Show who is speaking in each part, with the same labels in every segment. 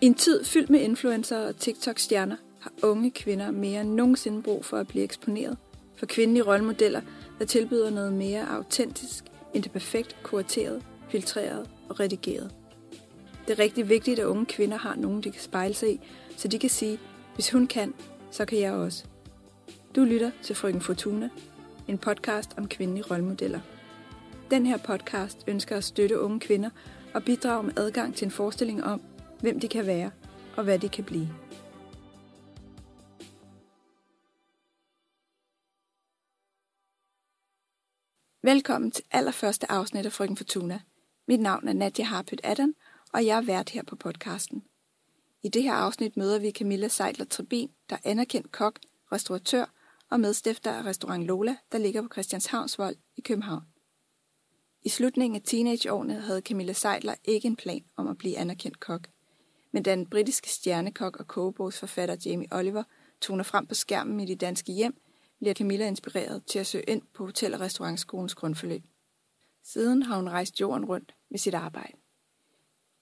Speaker 1: I en tid fyldt med influencer og TikTok-stjerner har unge kvinder mere end nogensinde brug for at blive eksponeret for kvindelige rollemodeller, der tilbyder noget mere autentisk end det perfekt kurateret, filtreret og redigeret. Det er rigtig vigtigt, at unge kvinder har nogen, de kan spejle sig i, så de kan sige, hvis hun kan, så kan jeg også. Du lytter til Frøken Fortuna, en podcast om kvindelige rollemodeller. Den her podcast ønsker at støtte unge kvinder og bidrage med adgang til en forestilling om, hvem de kan være og hvad de kan blive. Velkommen til allerførste afsnit af Frøken Fortuna. Mit navn er Nadia Harpøt Adam, og jeg er vært her på podcasten. I det her afsnit møder vi Camilla Seidler Trebin, der er anerkendt kok, restauratør og medstifter af restaurant Lola, der ligger på Christianshavnsvold i København. I slutningen af teenageårene havde Camilla Seidler ikke en plan om at blive anerkendt kok. Men da den britiske stjernekok og kogebogsforfatter Jamie Oliver toner frem på skærmen i de danske hjem, bliver Camilla inspireret til at søge ind på Hotel- og Restaurantskolens grundforløb. Siden har hun rejst jorden rundt med sit arbejde.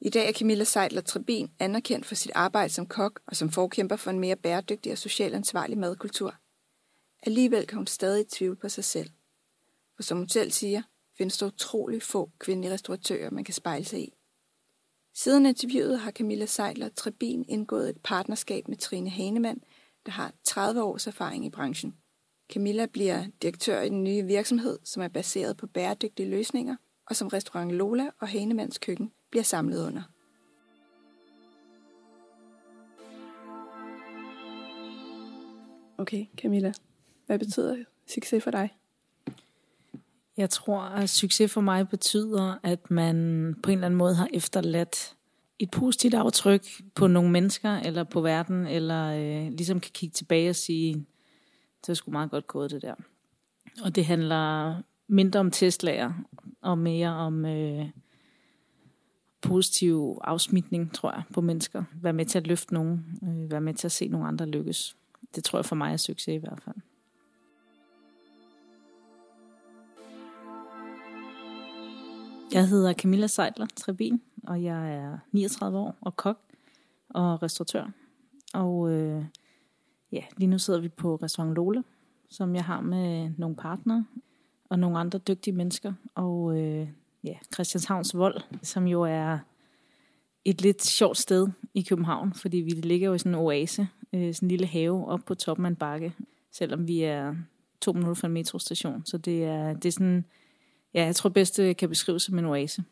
Speaker 1: I dag er Camilla Seidler Trebin anerkendt for sit arbejde som kok og som forkæmper for en mere bæredygtig og socialt ansvarlig madkultur. Alligevel kan hun stadig tvivle på sig selv. For som hun selv siger, findes der utrolig få kvindelige restauratører, man kan spejle sig i. Siden interviewet har Camilla Seidler Trebin indgået et partnerskab med Trine Hanemann, der har 30 års erfaring i branchen. Camilla bliver direktør i den nye virksomhed, som er baseret på bæredygtige løsninger, og som restaurant Lola og Hanemanns Køkken bliver samlet under. Okay, Camilla. Hvad betyder succes for dig?
Speaker 2: Jeg tror, at succes for mig betyder, at man på en eller anden måde har efterladt et positivt aftryk på nogle mennesker, eller på verden, eller øh, ligesom kan kigge tilbage og sige, det er sgu meget godt gået det der. Og det handler mindre om Tesla'er, og mere om øh, positiv afsmitning, tror jeg, på mennesker. Vær med til at løfte nogen, øh, vær med til at se nogle andre lykkes. Det tror jeg for mig er succes i hvert fald. Jeg hedder Camilla Seidler Trebin, og jeg er 39 år og kok og restauratør. Og øh, ja, lige nu sidder vi på restaurant Lola, som jeg har med nogle partnere og nogle andre dygtige mennesker. Og øh, ja, Christianshavns Vold, som jo er et lidt sjovt sted i København, fordi vi ligger jo i sådan en oase, øh, sådan en lille have op på toppen af en bakke, selvom vi er to minutter fra en metrostation. Så det er, det er sådan Ja, jeg tror bedst det kan beskrives som en oase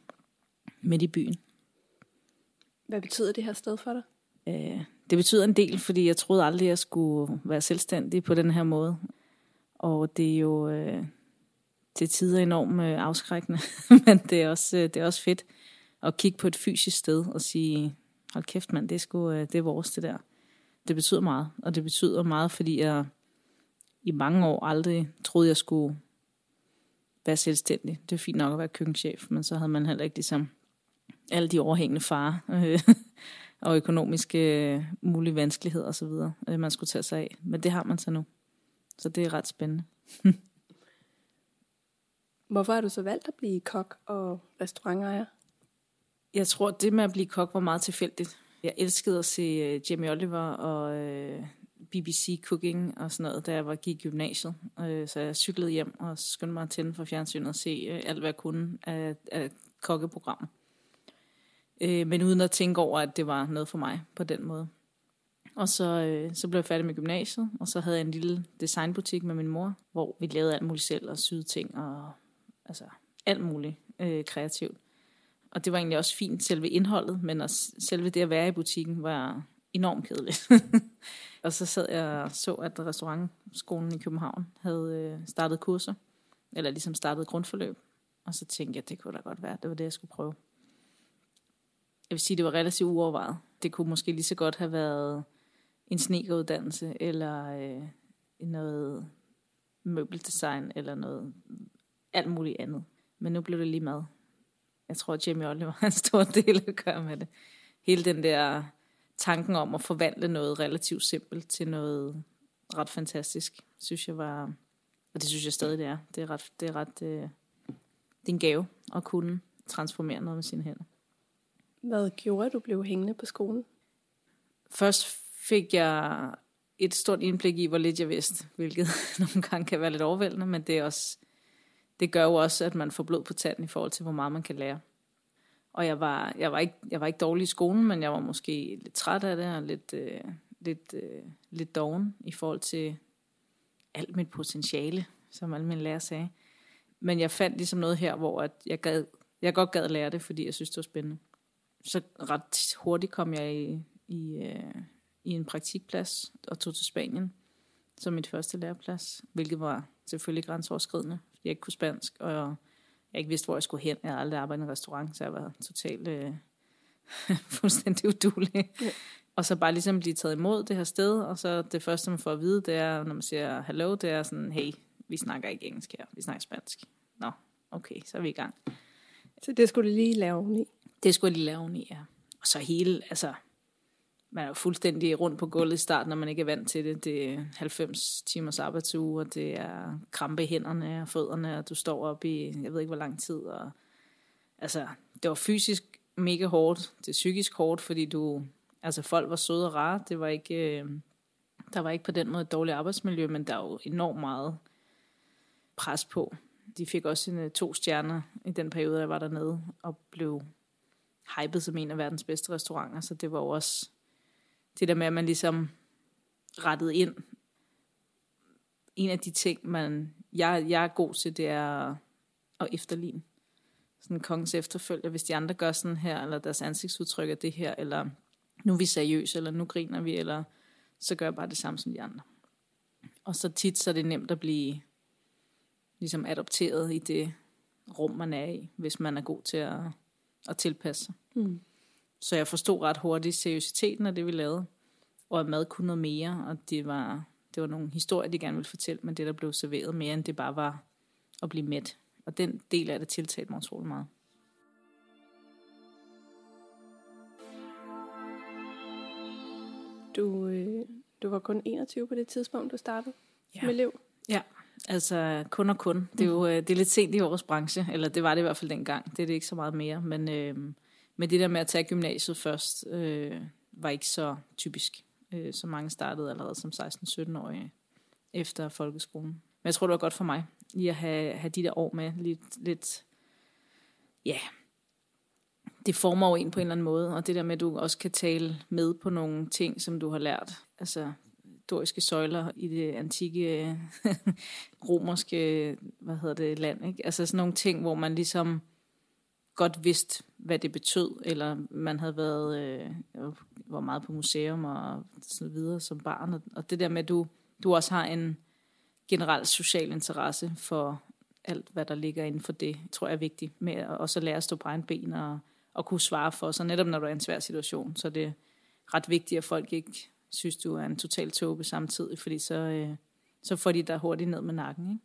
Speaker 2: midt i byen.
Speaker 1: Hvad betyder det her sted for dig?
Speaker 2: Øh, det betyder en del, fordi jeg troede aldrig, jeg skulle være selvstændig på den her måde. Og det er jo øh, til tider enormt øh, afskrækkende, men det er, også, øh, det er også fedt at kigge på et fysisk sted og sige, hold kæft mand, det er, sgu, øh, det er vores det der. Det betyder meget, og det betyder meget, fordi jeg i mange år aldrig troede, jeg skulle være selvstændig. Det er fint nok at være køkkenchef, men så havde man heller ikke ligesom alle de overhængende farer øh, og økonomiske øh, mulige vanskeligheder osv., øh, man skulle tage sig af. Men det har man så nu. Så det er ret spændende.
Speaker 1: Hvorfor har du så valgt at blive kok og restaurantejer?
Speaker 2: Jeg tror, det med at blive kok var meget tilfældigt. Jeg elskede at se Jamie Oliver og BBC Cooking og sådan noget, da jeg var gik i gymnasiet. Øh, så jeg cyklede hjem og skyndte mig at tænde for fjernsynet og se øh, alt, hvad jeg kunne af, af kokkeprogrammer. Øh, men uden at tænke over, at det var noget for mig på den måde. Og så, øh, så blev jeg færdig med gymnasiet, og så havde jeg en lille designbutik med min mor, hvor vi lavede alt muligt selv og syede ting og altså alt muligt øh, kreativt. Og det var egentlig også fint, selve indholdet, men også selve det at være i butikken var enormt kedeligt. Og så sad jeg og så, at restaurantskolen i København havde øh, startet kurser, eller ligesom startet grundforløb. Og så tænkte jeg, at det kunne da godt være, det var det, jeg skulle prøve. Jeg vil sige, det var relativt uovervejet. Det kunne måske lige så godt have været en snekeruddannelse, eller øh, noget møbeldesign, eller noget alt muligt andet. Men nu blev det lige mad. Jeg tror, at Jamie Oliver har en stor del at gøre med det. Hele den der tanken om at forvandle noget relativt simpelt til noget ret fantastisk, synes jeg var, og det synes jeg stadig det er. Det er ret, det er ret, øh, det er en gave at kunne transformere noget med sine hænder.
Speaker 1: Hvad gjorde, at du blev hængende på skolen?
Speaker 2: Først fik jeg et stort indblik i, hvor lidt jeg vidste, hvilket nogle gange kan være lidt overvældende, men det, er også, det gør jo også, at man får blod på tanden i forhold til, hvor meget man kan lære. Og jeg var, jeg var, ikke, jeg var ikke dårlig i skolen, men jeg var måske lidt træt af det, og lidt, øh, lidt, øh, lidt doven i forhold til alt mit potentiale, som alle mine lærer sagde. Men jeg fandt ligesom noget her, hvor at jeg, gad, jeg godt gad lære det, fordi jeg synes, det var spændende. Så ret hurtigt kom jeg i, i, øh, i en praktikplads og tog til Spanien som mit første læreplads, hvilket var selvfølgelig grænseoverskridende, fordi jeg ikke kunne spansk, og jeg ikke vidste, hvor jeg skulle hen. Jeg havde aldrig arbejdet i en restaurant, så jeg var totalt øh, fuldstændig udulig. Ja. Og så bare ligesom blive taget imod det her sted, og så det første, man får at vide, det er, når man siger hello, det er sådan, hey, vi snakker ikke engelsk her, vi snakker spansk. Nå, okay, så er vi i gang.
Speaker 1: Så det skulle du lige lave i?
Speaker 2: Det skulle jeg lige lave i, ja. Og så hele, altså, man er jo fuldstændig rundt på gulvet i starten, når man ikke er vant til det. Det er 90 timers arbejdsuge, og det er krampe i hænderne og fødderne, og du står op i, jeg ved ikke hvor lang tid. Og, altså, det var fysisk mega hårdt. Det er psykisk hårdt, fordi du, altså folk var søde og rare. Det var ikke, øh, der var ikke på den måde et dårligt arbejdsmiljø, men der er jo enormt meget pres på. De fik også sine øh, to stjerner i den periode, jeg var dernede, og blev hypet som en af verdens bedste restauranter, så det var jo også det der med, at man ligesom rettede ind. En af de ting, man, jeg, jeg er god til, det er at efterligne. Sådan kongens efterfølger, hvis de andre gør sådan her, eller deres ansigtsudtryk er det her, eller nu er vi seriøse, eller nu griner vi, eller så gør jeg bare det samme som de andre. Og så tit så er det nemt at blive ligesom adopteret i det rum, man er i, hvis man er god til at, at tilpasse sig. Mm. Så jeg forstod ret hurtigt seriøsiteten af det, vi lavede, og at mad kunne noget mere, og det var, det var nogle historier, de gerne ville fortælle, men det, der blev serveret mere, end det bare var at blive mæt. Og den del af det tiltalte mig utrolig meget.
Speaker 1: Du, øh, du var kun 21 på det tidspunkt, du startede ja. med elev.
Speaker 2: Ja, altså kun og kun. Det er jo øh, det er lidt sent i vores branche, eller det var det i hvert fald dengang. Det er det ikke så meget mere, men, øh, men det der med at tage gymnasiet først, øh, var ikke så typisk. Øh, så mange startede allerede som 16-17-årige efter folkeskolen. Men jeg tror, det var godt for mig, lige at have, have de der år med lidt, lidt ja, det former jo en på en eller anden måde, og det der med, at du også kan tale med på nogle ting, som du har lært. Altså doriske søjler i det antikke romerske, hvad hedder det, land. Ikke? Altså sådan nogle ting, hvor man ligesom godt vidste, hvad det betød, eller man havde været øh, var meget på museum og så videre som barn. Og det der med, at du, du også har en generel social interesse for alt, hvad der ligger inden for det, tror jeg er vigtigt. Med at også lære at stå på egen ben og, og kunne svare for sig, netop når du er i en svær situation. Så det er ret vigtigt, at folk ikke synes, du er en total tåbe samtidig, fordi så, øh, så får de dig hurtigt ned med nakken. Ikke?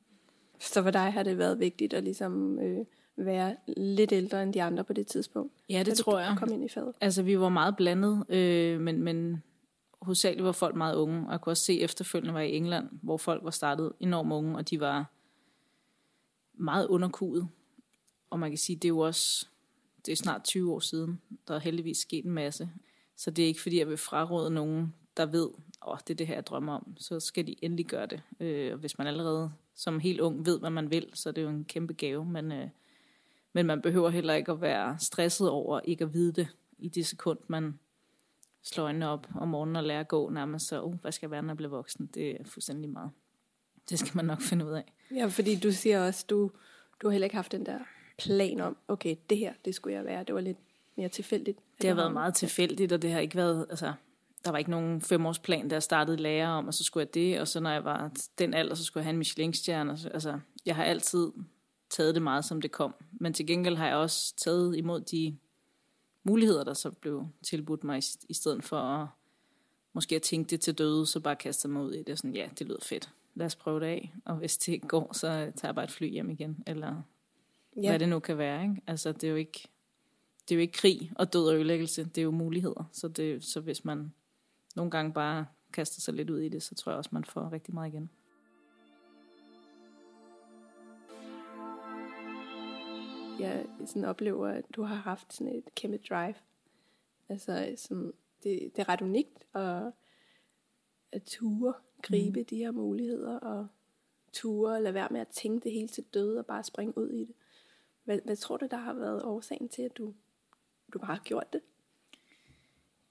Speaker 1: Så for dig har det været vigtigt at ligesom... Øh være lidt ældre end de andre på det tidspunkt?
Speaker 2: Ja, det tror jeg.
Speaker 1: Kom ind i faget.
Speaker 2: Altså, vi var meget blandet, øh, men, men hovedsageligt var folk meget unge. Og jeg kunne også se efterfølgende var i England, hvor folk var startet enormt unge, og de var meget underkudet. Og man kan sige, det er jo også, det er snart 20 år siden, der er heldigvis sket en masse. Så det er ikke fordi, jeg vil fraråde nogen, der ved, åh, oh, det er det her, jeg drømmer om. Så skal de endelig gøre det. Øh, og hvis man allerede som helt ung ved, hvad man vil, så er det jo en kæmpe gave. Men øh, men man behøver heller ikke at være stresset over ikke at vide det i det sekund, man slår øjnene op om morgenen og lærer at gå nærmest så, uh, hvad skal jeg være, når jeg bliver voksen? Det er fuldstændig meget. Det skal man nok finde ud af.
Speaker 1: Ja, fordi du siger også, du, du har heller ikke haft den der plan om, okay, det her, det skulle jeg være. Det var lidt mere tilfældigt.
Speaker 2: Det har været meget tilfældigt, og det har ikke været, altså, der var ikke nogen femårsplan, der startede lærer om, og så skulle jeg det, og så når jeg var den alder, så skulle jeg have en Michelin-stjerne. Altså, jeg har altid taget det meget, som det kom. Men til gengæld har jeg også taget imod de muligheder, der så blev tilbudt mig, i stedet for at måske at tænke det til døde, så bare kaste mig ud i det. Sådan, ja, det lyder fedt. Lad os prøve det af. Og hvis det ikke går, så tager jeg bare et fly hjem igen. Eller ja. hvad det nu kan være. Ikke? Altså, det er jo ikke, det er jo ikke krig og død og ødelæggelse. Det er jo muligheder. Så, det, så hvis man nogle gange bare kaster sig lidt ud i det, så tror jeg også, man får rigtig meget igen.
Speaker 1: Jeg sådan oplever, at du har haft sådan et kæmpe drive. Altså, som
Speaker 3: det, det er ret unikt at, at ture gribe mm. de her muligheder, og ture lade være med at tænke det hele til døde, og bare springe ud i det. Hvad, hvad tror du, der har været årsagen til, at du, du bare har gjort det?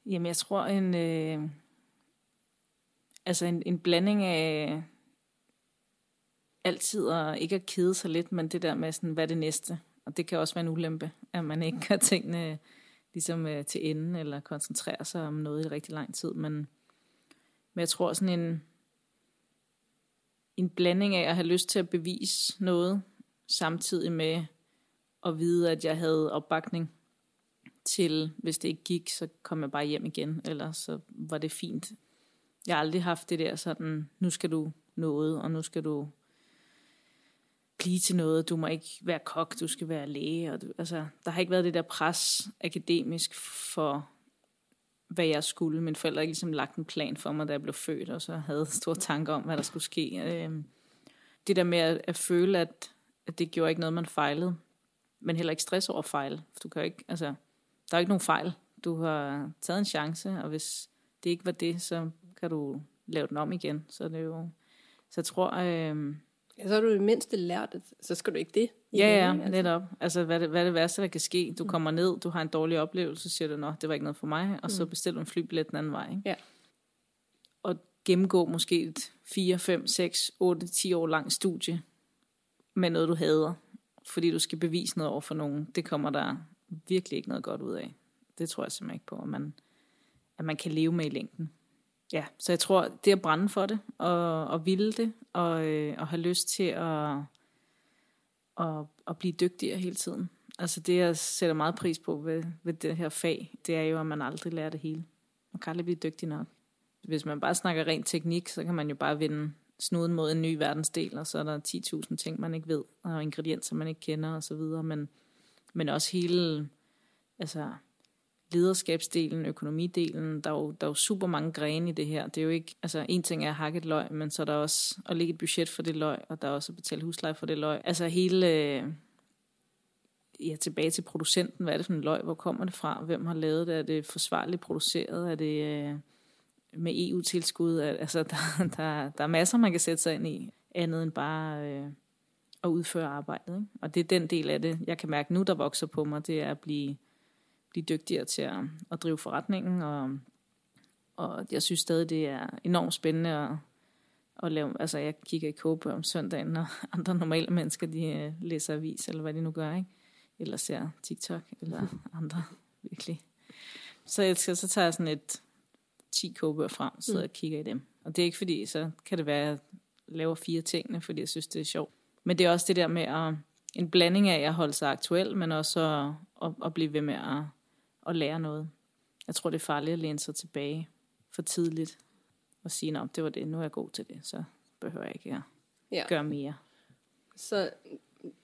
Speaker 2: Jamen, jeg tror en... Øh, altså en, en blanding af altid at ikke at kede sig lidt, men det der med sådan, hvad er det næste? Og det kan også være en ulempe, at man ikke kan tingene ligesom øh, til enden, eller koncentrere sig om noget i rigtig lang tid. Men, men jeg tror sådan en, en blanding af at have lyst til at bevise noget, samtidig med at vide, at jeg havde opbakning til, hvis det ikke gik, så kom jeg bare hjem igen, eller så var det fint. Jeg har aldrig haft det der sådan, nu skal du noget, og nu skal du blive til noget. Du må ikke være kok, du skal være læge. Og du, altså, der har ikke været det der pres akademisk for, hvad jeg skulle. Mine forældre har ligesom lagt en plan for mig, da jeg blev født, og så havde store tanker om, hvad der skulle ske. Øhm, det der med at, at føle, at, at det gjorde ikke noget, man fejlede, men heller ikke stress over fejl. For du kan ikke, altså, der er ikke nogen fejl. Du har taget en chance, og hvis det ikke var det, så kan du lave den om igen. Så det er jo, så jeg tror, øh,
Speaker 3: Ja, så har du i mindste lært, at så skal du ikke det.
Speaker 2: Ja, ja, altså. netop. Altså, hvad det, hvad det værste, der kan ske? Du mm. kommer ned, du har en dårlig oplevelse, så siger du, nå, det var ikke noget for mig, og mm. så bestiller du en flybillet den anden vej. Ikke?
Speaker 3: Ja.
Speaker 2: Og gennemgå måske et 4, 5, 6, 8, 10 år langt studie med noget, du hader, fordi du skal bevise noget over for nogen. Det kommer der virkelig ikke noget godt ud af. Det tror jeg simpelthen ikke på, at man, at man kan leve med i længden ja, så jeg tror, det at brænde for det, og, og ville det, og, øh, og have lyst til at, og, at blive dygtigere hele tiden. Altså det, jeg sætter meget pris på ved, ved det her fag, det er jo, at man aldrig lærer det hele. Man kan aldrig blive dygtig nok. Hvis man bare snakker rent teknik, så kan man jo bare vinde snuden mod en ny verdensdel, og så er der 10.000 ting, man ikke ved, og ingredienser, man ikke kender osv., men, men også hele, altså lederskabsdelen, økonomidelen, der er, jo, der er jo super mange grene i det her. Det er jo ikke, altså en ting er at hakke et løg, men så er der også at lægge et budget for det løg, og der er også at betale husleje for det løg. Altså hele, ja, tilbage til producenten, hvad er det for en løg, hvor kommer det fra, hvem har lavet det, er det forsvarligt produceret, er det øh, med EU-tilskud, altså der, der, der er masser, man kan sætte sig ind i, andet end bare øh, at udføre arbejdet. Ikke? Og det er den del af det, jeg kan mærke nu, der vokser på mig, det er at blive blive dygtigere til at, at drive forretningen, og, og jeg synes stadig, det er enormt spændende at, at lave, altså jeg kigger i kåbe om søndagen, når andre normale mennesker, de øh, læser avis, eller hvad de nu gør, ikke? eller ser TikTok, eller andre, virkelig. Så, jeg, så tager jeg sådan et 10 kåbøger frem, så mm. og kigger i dem. Og det er ikke fordi, så kan det være, at jeg laver fire tingene, fordi jeg synes, det er sjovt. Men det er også det der med at, en blanding af at holde sig aktuel, men også at, at, at blive ved med at, at lære noget. Jeg tror, det er farligt at læne sig tilbage for tidligt og sige, at det var det, nu er jeg god til det, så behøver jeg ikke at ja. gøre mere.
Speaker 3: Så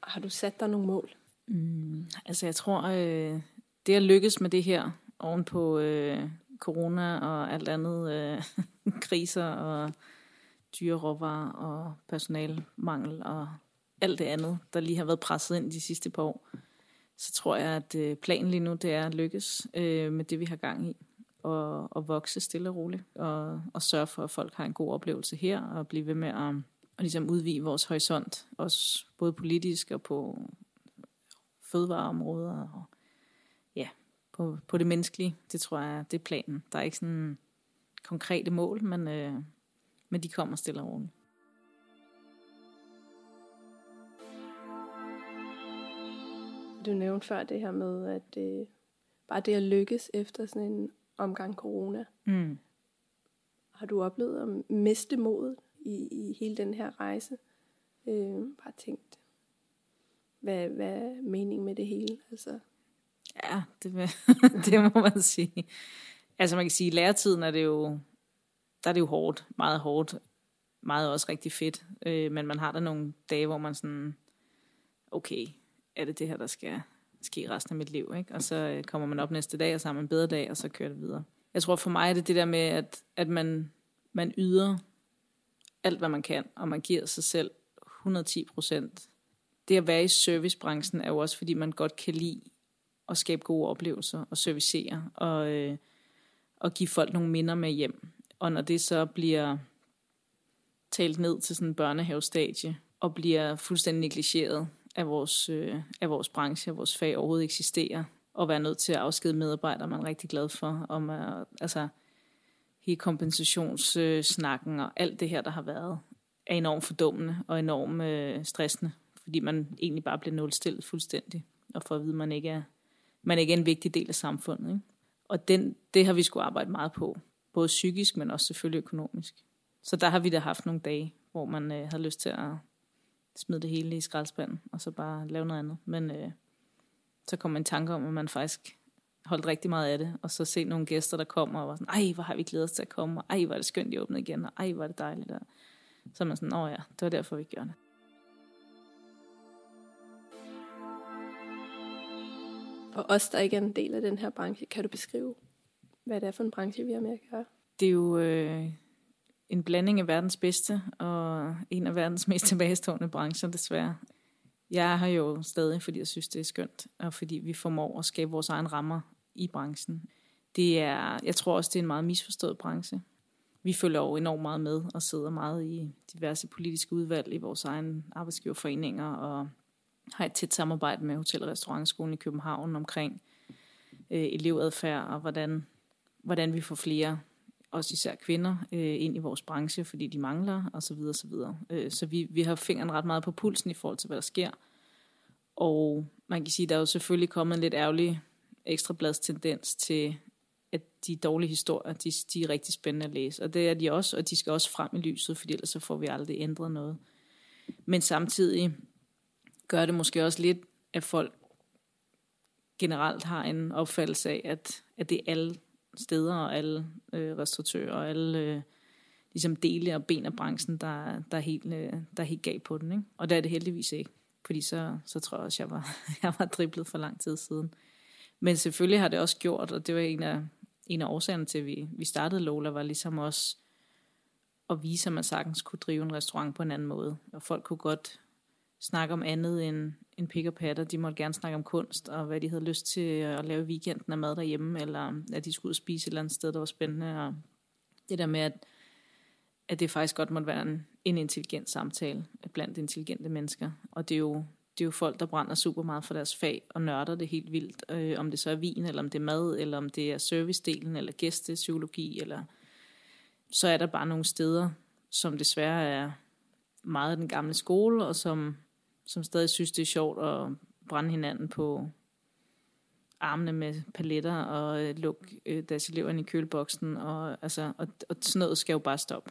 Speaker 3: har du sat dig nogle mål?
Speaker 2: Mm, altså jeg tror, øh, det at lykkes med det her, oven på øh, corona og alt andet, øh, kriser og dyre råvarer og personalmangel og alt det andet, der lige har været presset ind de sidste par år, så tror jeg, at øh, planen lige nu, det er at lykkes øh, med det, vi har gang i. Og, og vokse stille og roligt. Og, og sørge for, at folk har en god oplevelse her, og blive ved med at, at ligesom udvide vores horisont. Også både politisk og på fødevareområder. Og ja, på, på det menneskelige. Det tror jeg, det er planen. Der er ikke sådan konkrete mål, men, øh, men de kommer stille og roligt.
Speaker 3: Du nævnte før det her med, at øh, bare det at lykkes efter sådan en omgang corona. Mm. Har du oplevet at miste modet i, i hele den her rejse? Øh, bare tænkt, hvad, hvad er meningen med det hele? Altså.
Speaker 2: Ja, det, det må man sige. Altså man kan sige, at læretiden er det jo, der er det jo hårdt, meget hårdt, meget også rigtig fedt. Øh, men man har der nogle dage, hvor man sådan, okay, er det det her, der skal ske resten af mit liv. Ikke? Og så øh, kommer man op næste dag, og så har man en bedre dag, og så kører det videre. Jeg tror for mig er det det der med, at, at man, man yder alt, hvad man kan, og man giver sig selv 110 procent. Det at være i servicebranchen er jo også, fordi man godt kan lide at skabe gode oplevelser og servicere. Og, øh, og give folk nogle minder med hjem. Og når det så bliver talt ned til sådan en børnehavestadie, og bliver fuldstændig negligeret af vores, øh, af vores branche, og vores fag overhovedet eksisterer, og være nødt til at afskede medarbejdere, man er rigtig glad for, om at, altså hele kompensationssnakken og alt det her, der har været, er enormt fordummende og enormt øh, stressende, fordi man egentlig bare bliver nulstillet fuldstændig, og for at vide, at man ikke er, man ikke er en vigtig del af samfundet. Ikke? Og den, det har vi skulle arbejde meget på, både psykisk, men også selvfølgelig økonomisk. Så der har vi da haft nogle dage, hvor man øh, havde lyst til at smide det hele i skraldespanden, og så bare lave noget andet. Men øh, så kom man i tanke om, at man faktisk holdt rigtig meget af det, og så se nogle gæster, der kommer, og var sådan, ej, hvor har vi glædet os til at komme, og ej, hvor er det skønt, de åbnede igen, og ej, hvor er det dejligt. Der. Så er man sådan, åh ja, det var derfor, vi gjorde det.
Speaker 3: For os, der ikke er en del af den her branche, kan du beskrive, hvad det er for en branche, vi har med at gøre?
Speaker 2: Det er jo øh, en blanding af verdens bedste og en af verdens mest tilbagestående brancher, desværre. Jeg har jo stadig, fordi jeg synes, det er skønt, og fordi vi formår at skabe vores egen rammer i branchen. Det er, jeg tror også, det er en meget misforstået branche. Vi følger jo enormt meget med og sidder meget i diverse politiske udvalg i vores egen arbejdsgiverforeninger og har et tæt samarbejde med Hotel- og Restaurantskolen i København omkring øh, elevadfærd og hvordan, hvordan vi får flere, også især kvinder, øh, ind i vores branche, fordi de mangler osv. Så, videre, øh, så vi, vi har fingeren ret meget på pulsen i forhold til, hvad der sker. Og man kan sige, der er jo selvfølgelig kommet en lidt ærgerlig ekstrabladstendens til, at de dårlige historier, de, de er rigtig spændende at læse. Og det er de også, og de skal også frem i lyset, fordi ellers så får vi aldrig ændret noget. Men samtidig gør det måske også lidt, at folk generelt har en opfattelse af, at, at det er alle steder og alle øh, restauratører og alle øh, ligesom dele og ben af branchen, der, der, er helt, øh, der er helt galt på den. Ikke? Og der er det heldigvis ikke, fordi så, så tror jeg også, jeg var, jeg var driblet for lang tid siden. Men selvfølgelig har det også gjort, og det var en af, en af årsagerne til, at vi, vi startede Lola, var ligesom også at vise, at man sagtens kunne drive en restaurant på en anden måde. Og folk kunne godt snakke om andet end, end pik og patter. De måtte gerne snakke om kunst, og hvad de havde lyst til at lave i weekenden af mad derhjemme, eller at de skulle ud og spise et eller andet sted, der var spændende. Og det der med, at, at det faktisk godt måtte være en, en intelligent samtale blandt intelligente mennesker. Og det er jo, det er jo folk, der brænder super meget for deres fag og nørder det helt vildt. Øh, om det så er vin, eller om det er mad, eller om det er servicedelen, eller gæstepsykologi, eller så er der bare nogle steder, som desværre er meget af den gamle skole, og som som stadig synes, det er sjovt at brænde hinanden på armene med paletter og øh, lukke øh, deres elever ind i køleboksen. Og, altså, og, og sådan noget skal jo bare stoppe.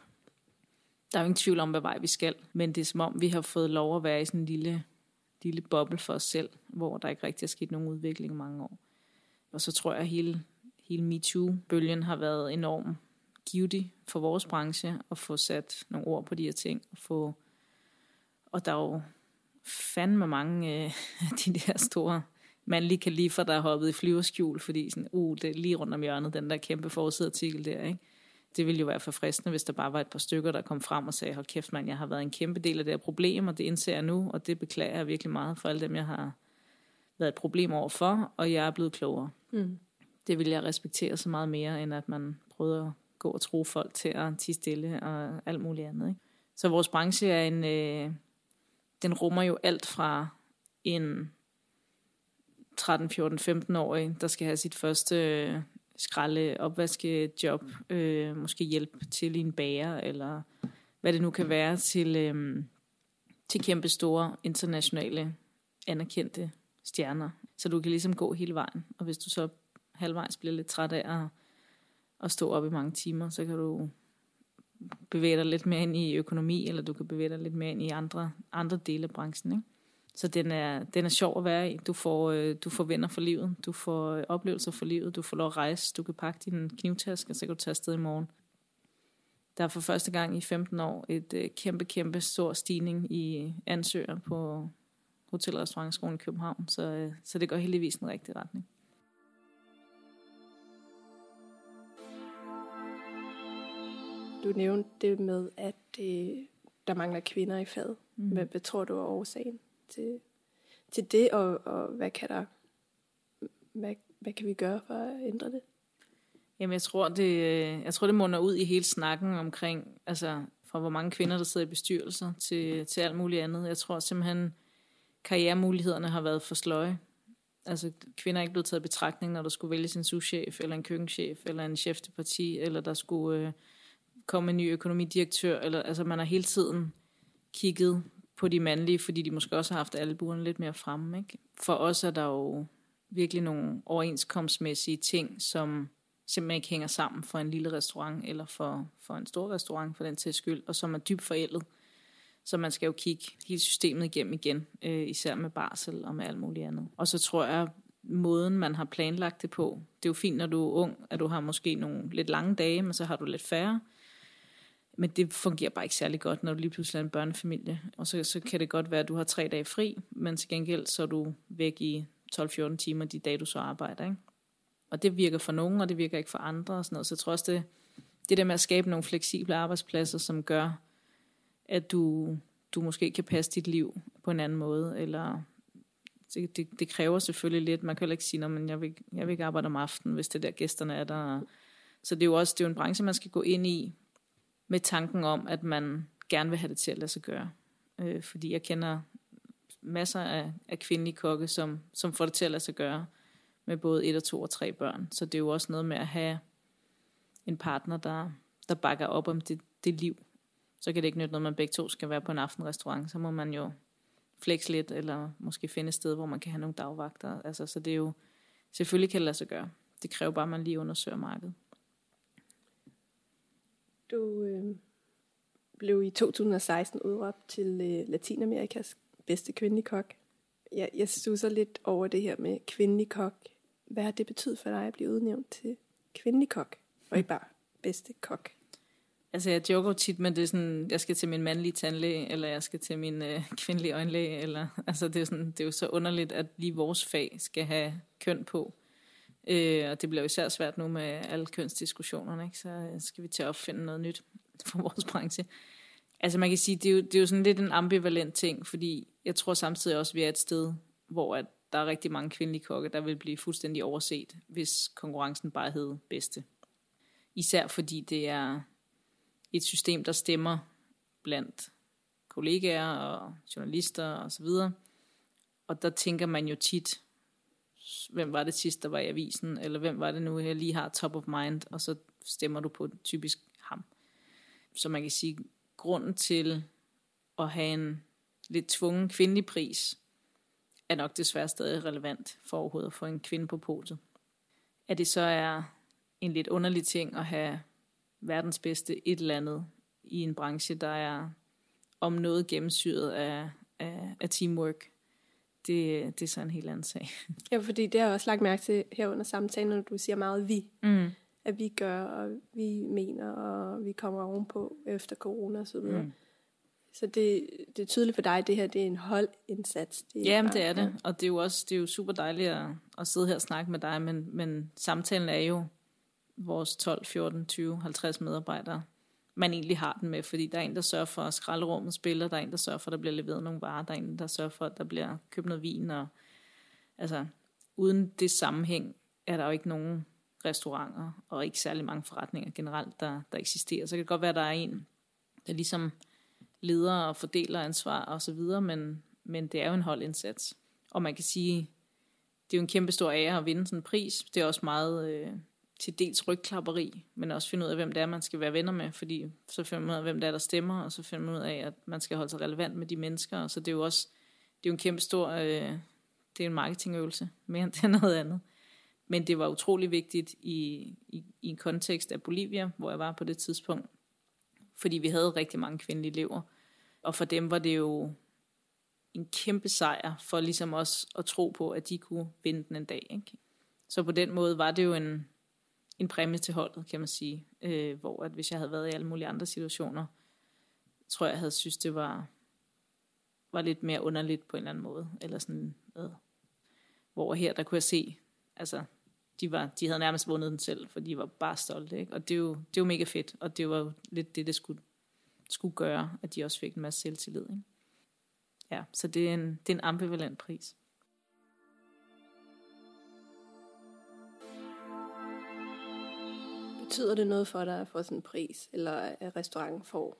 Speaker 2: Der er jo ingen tvivl om, hvad vej vi skal, men det er som om, vi har fået lov at være i sådan en lille, lille boble for os selv, hvor der ikke rigtig er sket nogen udvikling i mange år. Og så tror jeg, at hele, hele MeToo-bølgen har været enorm givetig for vores branche at få sat nogle ord på de her ting. Og, få, og der er jo fandme mange øh, de der store mandlige kalifer, der er hoppet i flyverskjul, fordi sådan, uh, det er lige rundt om hjørnet, den der kæmpe forsidartikel der, ikke? Det ville jo være forfriskende, hvis der bare var et par stykker, der kom frem og sagde, hold kæft mand, jeg har været en kæmpe del af det her problem, og det indser jeg nu, og det beklager jeg virkelig meget for alle dem, jeg har været et problem over for, og jeg er blevet klogere. Mm. Det vil jeg respektere så meget mere, end at man prøver at gå og tro folk til at tige stille og alt muligt andet. Ikke? Så vores branche er en, øh, den rummer jo alt fra en 13, 14, 15-årig, der skal have sit første øh, skralde opvaskejob, øh, måske hjælp til en bager, eller hvad det nu kan være, til, øh, til kæmpe store internationale anerkendte stjerner. Så du kan ligesom gå hele vejen, og hvis du så halvvejs bliver lidt træt af at, at stå op i mange timer, så kan du bevæge dig lidt mere ind i økonomi, eller du kan bevæge dig lidt mere ind i andre, andre dele af branchen. Ikke? Så den er, den er sjov at være i. Du får, øh, du får venner for livet, du får øh, oplevelser for livet, du får lov at rejse, du kan pakke din knivtaske, og så kan du tage afsted i morgen. Der er for første gang i 15 år et øh, kæmpe, kæmpe stor stigning i ansøgere på Hotel- og Restaurantskolen i København, så, så det går heldigvis i den rigtige retning.
Speaker 3: Du nævnte det med, at øh, der mangler kvinder i faget. Mm. Hvad, hvad tror du er årsagen til, til det, og, og hvad kan der hvad, hvad kan vi gøre for at ændre det?
Speaker 2: Jamen, jeg tror, det, øh, jeg tror, det munder ud i hele snakken omkring, altså fra hvor mange kvinder, der sidder i bestyrelser, til, til alt muligt andet. Jeg tror simpelthen, karrieremulighederne har været for sløje. Altså, kvinder er ikke blevet taget i betragtning, når der skulle vælges en souschef, eller en køkkenchef, eller en chef til parti, eller der skulle øh, komme en ny økonomidirektør. Eller, altså, man har hele tiden kigget på de mandlige, fordi de måske også har haft albuerne lidt mere fremme. Ikke? For os er der jo virkelig nogle overenskomstmæssige ting, som simpelthen ikke hænger sammen for en lille restaurant, eller for, for en stor restaurant for den til skyld, og som er dybt forældet. Så man skal jo kigge hele systemet igennem igen, øh, især med barsel og med alt muligt andet. Og så tror jeg, måden man har planlagt det på, det er jo fint, når du er ung, at du har måske nogle lidt lange dage, men så har du lidt færre. Men det fungerer bare ikke særlig godt, når du lige pludselig er en børnefamilie. Og så, så kan det godt være, at du har tre dage fri, men til gengæld så er du væk i 12-14 timer de dage, du så arbejder. Ikke? Og det virker for nogen, og det virker ikke for andre. Og sådan noget. Så jeg tror også, det, det der med at skabe nogle fleksible arbejdspladser, som gør, at du, du måske kan passe dit liv på en anden måde, eller det, det, det kræver selvfølgelig lidt. Man kan heller ikke sige, at jeg vil, jeg vil ikke arbejde om aftenen, hvis det der gæsterne er der. Så det er jo også det er jo en branche, man skal gå ind i med tanken om, at man gerne vil have det til at lade sig gøre. Øh, fordi jeg kender masser af, af kvindelige kokke, som, som får det til at lade sig gøre med både et og to og tre børn. Så det er jo også noget med at have en partner, der, der bakker op om det, det liv. Så kan det ikke nytte noget, at man begge to skal være på en aftenrestaurant. Så må man jo flex lidt, eller måske finde et sted, hvor man kan have nogle dagvagter. Altså, så det er jo, selvfølgelig kan det lade sig gøre. Det kræver bare, at man lige undersøger markedet.
Speaker 3: Du øh, blev i 2016 udråbt til øh, Latinamerikas bedste kvindelige kok. Jeg, jeg stusser lidt over det her med kvindelig kok. Hvad har det betydet for dig at blive udnævnt til kvindelig kok, og ikke bare bedste kok?
Speaker 2: Altså jeg joker tit, men det sådan, jeg skal til min mandlige tandlæge, eller jeg skal til min øh, kvindelige øjenlæge, eller, altså det er, sådan, det er jo så underligt, at lige vores fag skal have køn på. Øh, og det bliver jo især svært nu med alle kønsdiskussionerne, ikke? så øh, skal vi til at opfinde noget nyt for vores branche. Altså man kan sige, det er, jo, det er jo sådan lidt en ambivalent ting, fordi jeg tror samtidig også, at vi er et sted, hvor at der er rigtig mange kvindelige kokke, der vil blive fuldstændig overset, hvis konkurrencen bare hed bedste. Især fordi det er et system, der stemmer blandt kollegaer og journalister og så videre. Og der tænker man jo tit, hvem var det sidst, der var i avisen, eller hvem var det nu, jeg lige har top of mind, og så stemmer du på typisk ham. Så man kan sige, grunden til at have en lidt tvungen kvindelig pris, er nok desværre stadig relevant for overhovedet at få en kvinde på podiet. At det så er en lidt underlig ting at have verdens bedste et eller andet i en branche, der er om noget gennemsyret af, af, af teamwork, det, det er så en helt anden sag.
Speaker 3: Ja, fordi det har jeg også lagt mærke til her under samtalen, når du siger meget vi. Mm. At vi gør, og vi mener, og vi kommer ovenpå efter corona og så videre. Mm. Så det, det er tydeligt for dig, at det her det er en holdindsats.
Speaker 2: Det er Jamen, det er det. Og det er jo også det er jo super dejligt at, at sidde her og snakke med dig, men, men samtalen er jo vores 12, 14, 20, 50 medarbejdere, man egentlig har den med, fordi der er en, der sørger for, at skralderummet spiller, der er en, der sørger for, at der bliver leveret nogle varer, der er en, der sørger for, at der bliver købt noget vin, og altså, uden det sammenhæng, er der jo ikke nogen restauranter, og ikke særlig mange forretninger generelt, der, der eksisterer. Så kan det godt være, at der er en, der ligesom leder og fordeler ansvar og så videre, men, men det er jo en holdindsats. Og man kan sige, det er jo en kæmpe stor ære at vinde sådan en pris. Det er også meget øh, til dels rygklapperi, men også finde ud af, hvem det er, man skal være venner med, fordi så finder man ud af, hvem det er, der stemmer, og så finder man ud af, at man skal holde sig relevant med de mennesker, så det er jo også, det er jo en kæmpe stor, øh, det er en marketingøvelse, mere end det er noget andet. Men det var utrolig vigtigt i, i, i en kontekst af Bolivia, hvor jeg var på det tidspunkt, fordi vi havde rigtig mange kvindelige elever, og for dem var det jo en kæmpe sejr for ligesom os at tro på, at de kunne vinde den en dag. Ikke? Så på den måde var det jo en, en præmie til holdet, kan man sige. Øh, hvor at hvis jeg havde været i alle mulige andre situationer, tror jeg, jeg havde synes, det var, var lidt mere underligt på en eller anden måde. Eller sådan, øh, hvor her, der kunne jeg se, altså, de, var, de havde nærmest vundet den selv, for de var bare stolte. Ikke? Og det er, jo, det er jo mega fedt, og det var jo lidt det, det skulle, skulle gøre, at de også fik en masse selvtillid. Ikke? Ja, så det er en, det er en ambivalent pris.
Speaker 3: Betyder det noget for dig at få sådan en pris, eller at restauranten får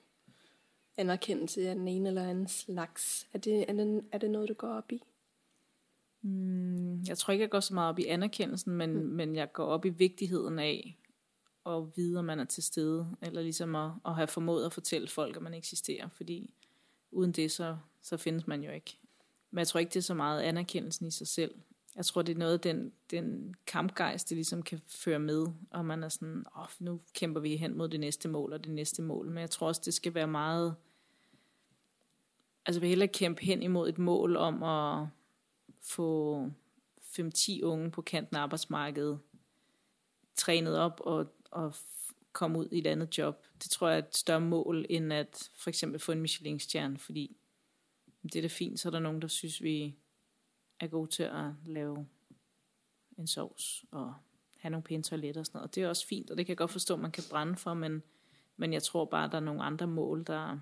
Speaker 3: anerkendelse af den ene eller anden slags? Er det, er det, er det noget, du går op i?
Speaker 2: Mm, jeg tror ikke, jeg går så meget op i anerkendelsen, men, mm. men jeg går op i vigtigheden af at vide, om man er til stede, eller ligesom at, at have formået at fortælle folk, at man eksisterer, fordi uden det, så, så findes man jo ikke. Men jeg tror ikke, det er så meget anerkendelsen i sig selv. Jeg tror, det er noget, den, den kampgejst, det ligesom kan føre med, og man er sådan, åh, oh, nu kæmper vi hen mod det næste mål og det næste mål. Men jeg tror også, det skal være meget, altså vi hellere kæmpe hen imod et mål om at få 5-10 unge på kanten af arbejdsmarkedet trænet op og, og komme ud i et andet job. Det tror jeg er et større mål, end at for eksempel få en Michelin-stjerne, fordi det er da fint, så er der nogen, der synes, vi er gode til at lave en sovs og have nogle pæne toiletter og sådan noget. Og det er også fint, og det kan jeg godt forstå, at man kan brænde for, men, men jeg tror bare, at der er nogle andre mål, der...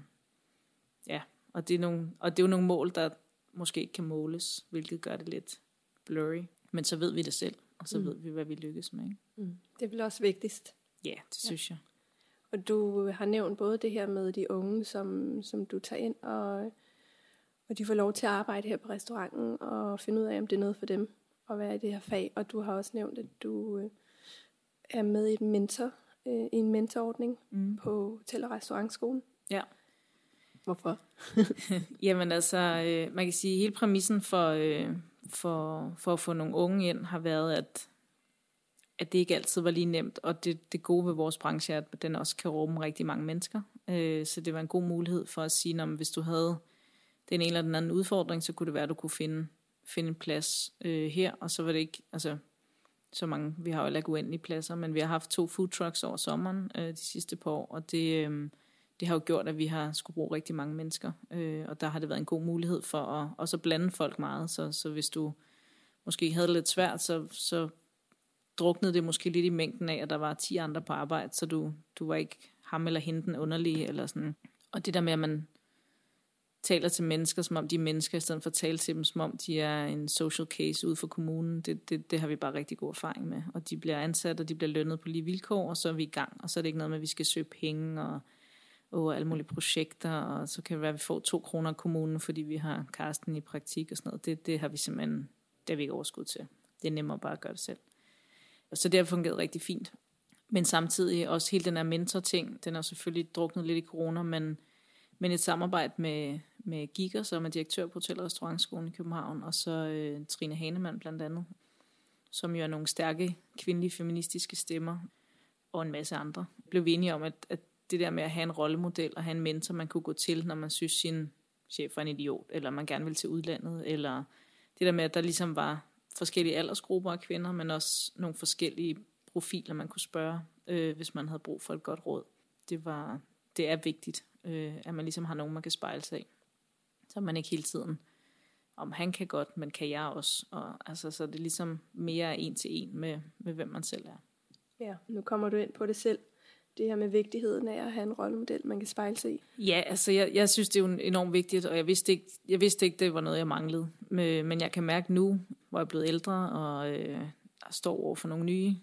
Speaker 2: Ja, og det, er nogle, og det er jo nogle mål, der måske ikke kan måles, hvilket gør det lidt blurry. Men så ved vi det selv, og så mm. ved vi, hvad vi lykkes med. Ikke?
Speaker 3: Mm. Det er vel også vigtigst.
Speaker 2: Ja, det synes ja. jeg.
Speaker 3: Og du har nævnt både det her med de unge, som, som du tager ind, og, og de får lov til at arbejde her på restauranten, og finde ud af, om det er noget for dem at være i det her fag. Og du har også nævnt, at du øh, er med i, et mentor, øh, i en mentorordning mm. på Hotel- og Restaurantskolen.
Speaker 2: Ja.
Speaker 3: Hvorfor?
Speaker 2: Jamen altså, øh, man kan sige, at hele præmissen for, øh, for, for at få nogle unge ind har været, at, at det ikke altid var lige nemt. Og det, det gode ved vores branche er, at den også kan rumme rigtig mange mennesker. Øh, så det var en god mulighed for at sige, at hvis du havde den ene eller den anden udfordring, så kunne det være, at du kunne finde, finde en plads øh, her. Og så var det ikke, altså så mange, vi har jo ikke uendelige pladser, men vi har haft to food trucks over sommeren øh, de sidste par år, og det... Øh, det har jo gjort, at vi har skulle bruge rigtig mange mennesker, øh, og der har det været en god mulighed for at også blande folk meget, så, så hvis du måske havde det lidt svært, så, så druknede det måske lidt i mængden af, at der var 10 andre på arbejde, så du, du var ikke ham eller hende den underlige, eller sådan. Og det der med, at man taler til mennesker, som om de er mennesker, i stedet for at tale til dem, som om de er en social case ud for kommunen, det, det, det har vi bare rigtig god erfaring med. Og de bliver ansat, og de bliver lønnet på lige vilkår, og så er vi i gang. Og så er det ikke noget med, at vi skal søge penge, og og alle mulige projekter, og så kan det være, at vi får to kroner af kommunen, fordi vi har Karsten i praktik og sådan noget. Det, det har vi simpelthen, det har vi ikke overskud til. Det er nemmere bare at gøre det selv. Så det har fungeret rigtig fint. Men samtidig også hele den her mentor-ting, den er selvfølgelig druknet lidt i corona, men, men et samarbejde med, med Giger, som er direktør på Hotel- og Restaurantskolen i København, og så øh, Trine Hanemann blandt andet, som jo er nogle stærke kvindelige feministiske stemmer, og en masse andre, blev vi enige om, at, at det der med at have en rollemodel og have en mentor, man kunne gå til, når man synes, sin chef var en idiot, eller man gerne vil til udlandet, eller det der med, at der ligesom var forskellige aldersgrupper af kvinder, men også nogle forskellige profiler, man kunne spørge, øh, hvis man havde brug for et godt råd. Det, var, det er vigtigt, øh, at man ligesom har nogen, man kan spejle sig af. Så man ikke hele tiden, om han kan godt, men kan jeg også. Og, altså, så det er ligesom mere en til en med, med, hvem man selv er.
Speaker 3: Ja, nu kommer du ind på det selv det her med vigtigheden af at have en rollemodel, man kan spejle sig i?
Speaker 2: Ja, altså jeg, jeg synes, det er jo enormt vigtigt, og jeg vidste ikke, jeg vidste ikke det var noget, jeg manglede. Men jeg kan mærke nu, hvor jeg er blevet ældre, og øh, står over for nogle nye,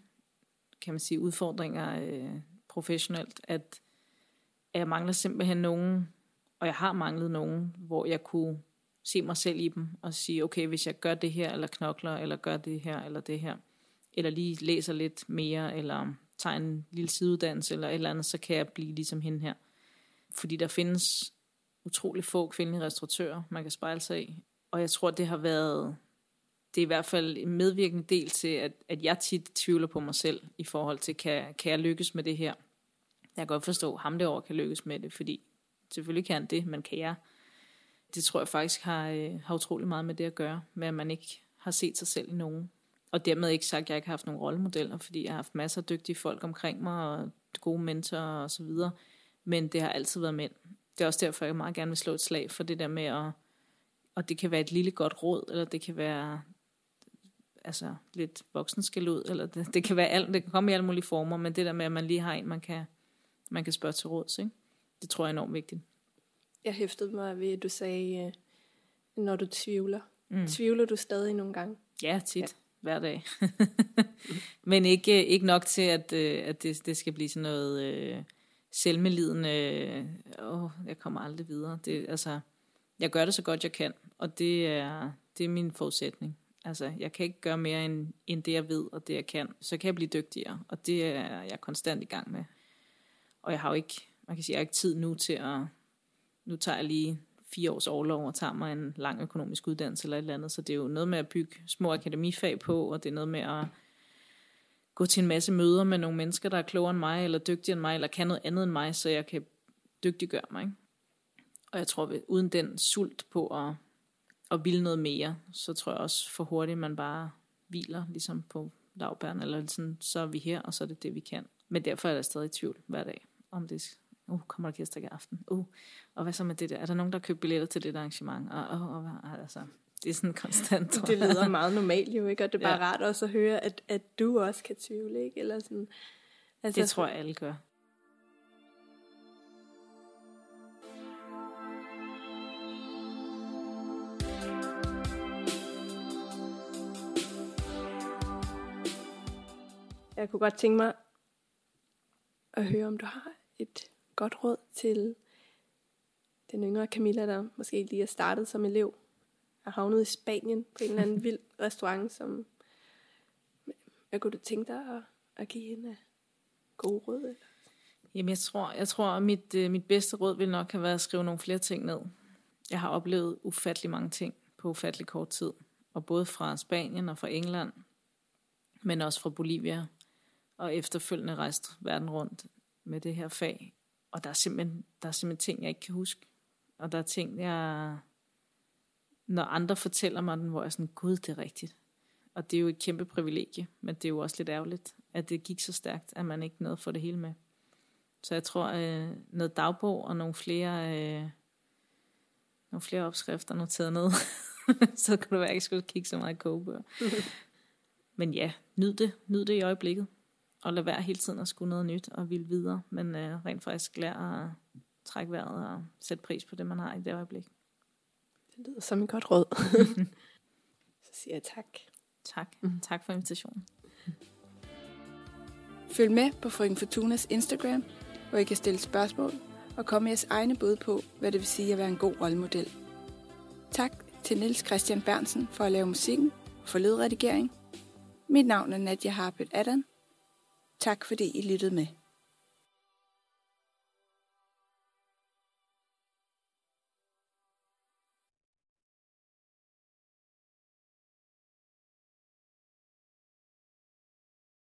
Speaker 2: kan man sige, udfordringer øh, professionelt, at, at jeg mangler simpelthen nogen, og jeg har manglet nogen, hvor jeg kunne se mig selv i dem, og sige, okay, hvis jeg gør det her, eller knokler, eller gør det her, eller det her, eller lige læser lidt mere, eller tager en lille sideuddannelse eller et eller andet, så kan jeg blive ligesom hende her. Fordi der findes utrolig få kvindelige restauratører, man kan spejle sig i. Og jeg tror, det har været, det er i hvert fald en medvirkende del til, at, at jeg tit tvivler på mig selv i forhold til, kan, kan jeg lykkes med det her? Jeg kan godt forstå, at ham derovre kan lykkes med det, fordi selvfølgelig kan han det, men kan jeg? Det tror jeg faktisk har, øh, har utrolig meget med det at gøre, med at man ikke har set sig selv i nogen. Og dermed ikke sagt, at jeg ikke har haft nogen rollemodeller, fordi jeg har haft masser af dygtige folk omkring mig, og gode mentorer og så videre. Men det har altid været mænd. Det er også derfor, jeg meget gerne vil slå et slag for det der med at, og det kan være et lille godt råd, eller det kan være altså lidt voksenskæld ud, eller det, det, kan være alt, det kan komme i alle mulige former, men det der med, at man lige har en, man kan, man kan spørge til råds, ikke? det tror jeg er enormt vigtigt.
Speaker 3: Jeg hæftede mig ved, at du sagde, øh, når du tvivler. Mm. Tvivler du stadig nogle gange?
Speaker 2: Ja, tit. hver dag. Men ikke, ikke nok til, at, øh, at det, det skal blive sådan noget øh, selvmelidende, åh, jeg kommer aldrig videre. Det, altså, jeg gør det så godt, jeg kan, og det er, det er min forudsætning. Altså, jeg kan ikke gøre mere end, end det, jeg ved, og det, jeg kan. Så kan jeg blive dygtigere, og det er jeg konstant i gang med. Og jeg har jo ikke, man kan sige, jeg har ikke tid nu til at, nu tager jeg lige fire års overlov og tager mig en lang økonomisk uddannelse eller et eller andet. Så det er jo noget med at bygge små akademifag på, og det er noget med at gå til en masse møder med nogle mennesker, der er klogere end mig, eller dygtigere end mig, eller kan noget andet end mig, så jeg kan dygtiggøre mig. Ikke? Og jeg tror, at uden den sult på at, at ville noget mere, så tror jeg også for hurtigt, man bare hviler ligesom på lavbæren, eller sådan, så er vi her, og så er det det, vi kan. Men derfor er jeg stadig i tvivl hver dag, om det uh, kommer der gæster i aften? Uh, og hvad så med det der? Er der nogen, der køber billetter til det arrangement? Og, og, og, altså, det er sådan konstant.
Speaker 3: det lyder meget normalt jo, ikke? Og det er bare ja. rart også at høre, at, at du også kan tvivle, ikke? Eller sådan,
Speaker 2: altså, det tror jeg, alle gør.
Speaker 3: Jeg kunne godt tænke mig at høre, om du har et godt råd til den yngre Camilla, der måske lige er startet som elev, er havnet i Spanien på en eller anden vild restaurant, som hvad kunne du tænke dig at, at give hende gode råd? Eller?
Speaker 2: Jamen jeg tror, jeg tror at mit, øh, mit bedste råd vil nok have været at skrive nogle flere ting ned. Jeg har oplevet ufattelig mange ting på ufattelig kort tid. Og både fra Spanien og fra England, men også fra Bolivia. Og efterfølgende rejst verden rundt med det her fag. Og der er, simpelthen, der er simpelthen ting, jeg ikke kan huske. Og der er ting, jeg... Når andre fortæller mig den, hvor jeg er sådan, gud, det er rigtigt. Og det er jo et kæmpe privilegie, men det er jo også lidt ærgerligt, at det gik så stærkt, at man ikke nåede at få det hele med. Så jeg tror, øh, noget dagbog og nogle flere, øh, nogle flere opskrifter noteret ned, så kunne det være, at jeg ikke skulle kigge så meget i kogebøger. men ja, nyd det. Nyd det i øjeblikket og lade være hele tiden at skulle noget nyt og ville videre, men øh, rent faktisk lære at trække vejret og sætte pris på det, man har i det øjeblik.
Speaker 3: Det lyder som et godt råd. Så siger jeg tak.
Speaker 2: Tak. Mm. Tak for invitationen.
Speaker 1: Følg med på Frøken Fortunas Instagram, hvor I kan stille spørgsmål og komme med jeres egne bud på, hvad det vil sige at være en god rollemodel. Tak til Niels Christian Bernsen for at lave musikken og for ledredigering. Mit navn er Nadia Harpet Adam. Tak fordi I lyttede med.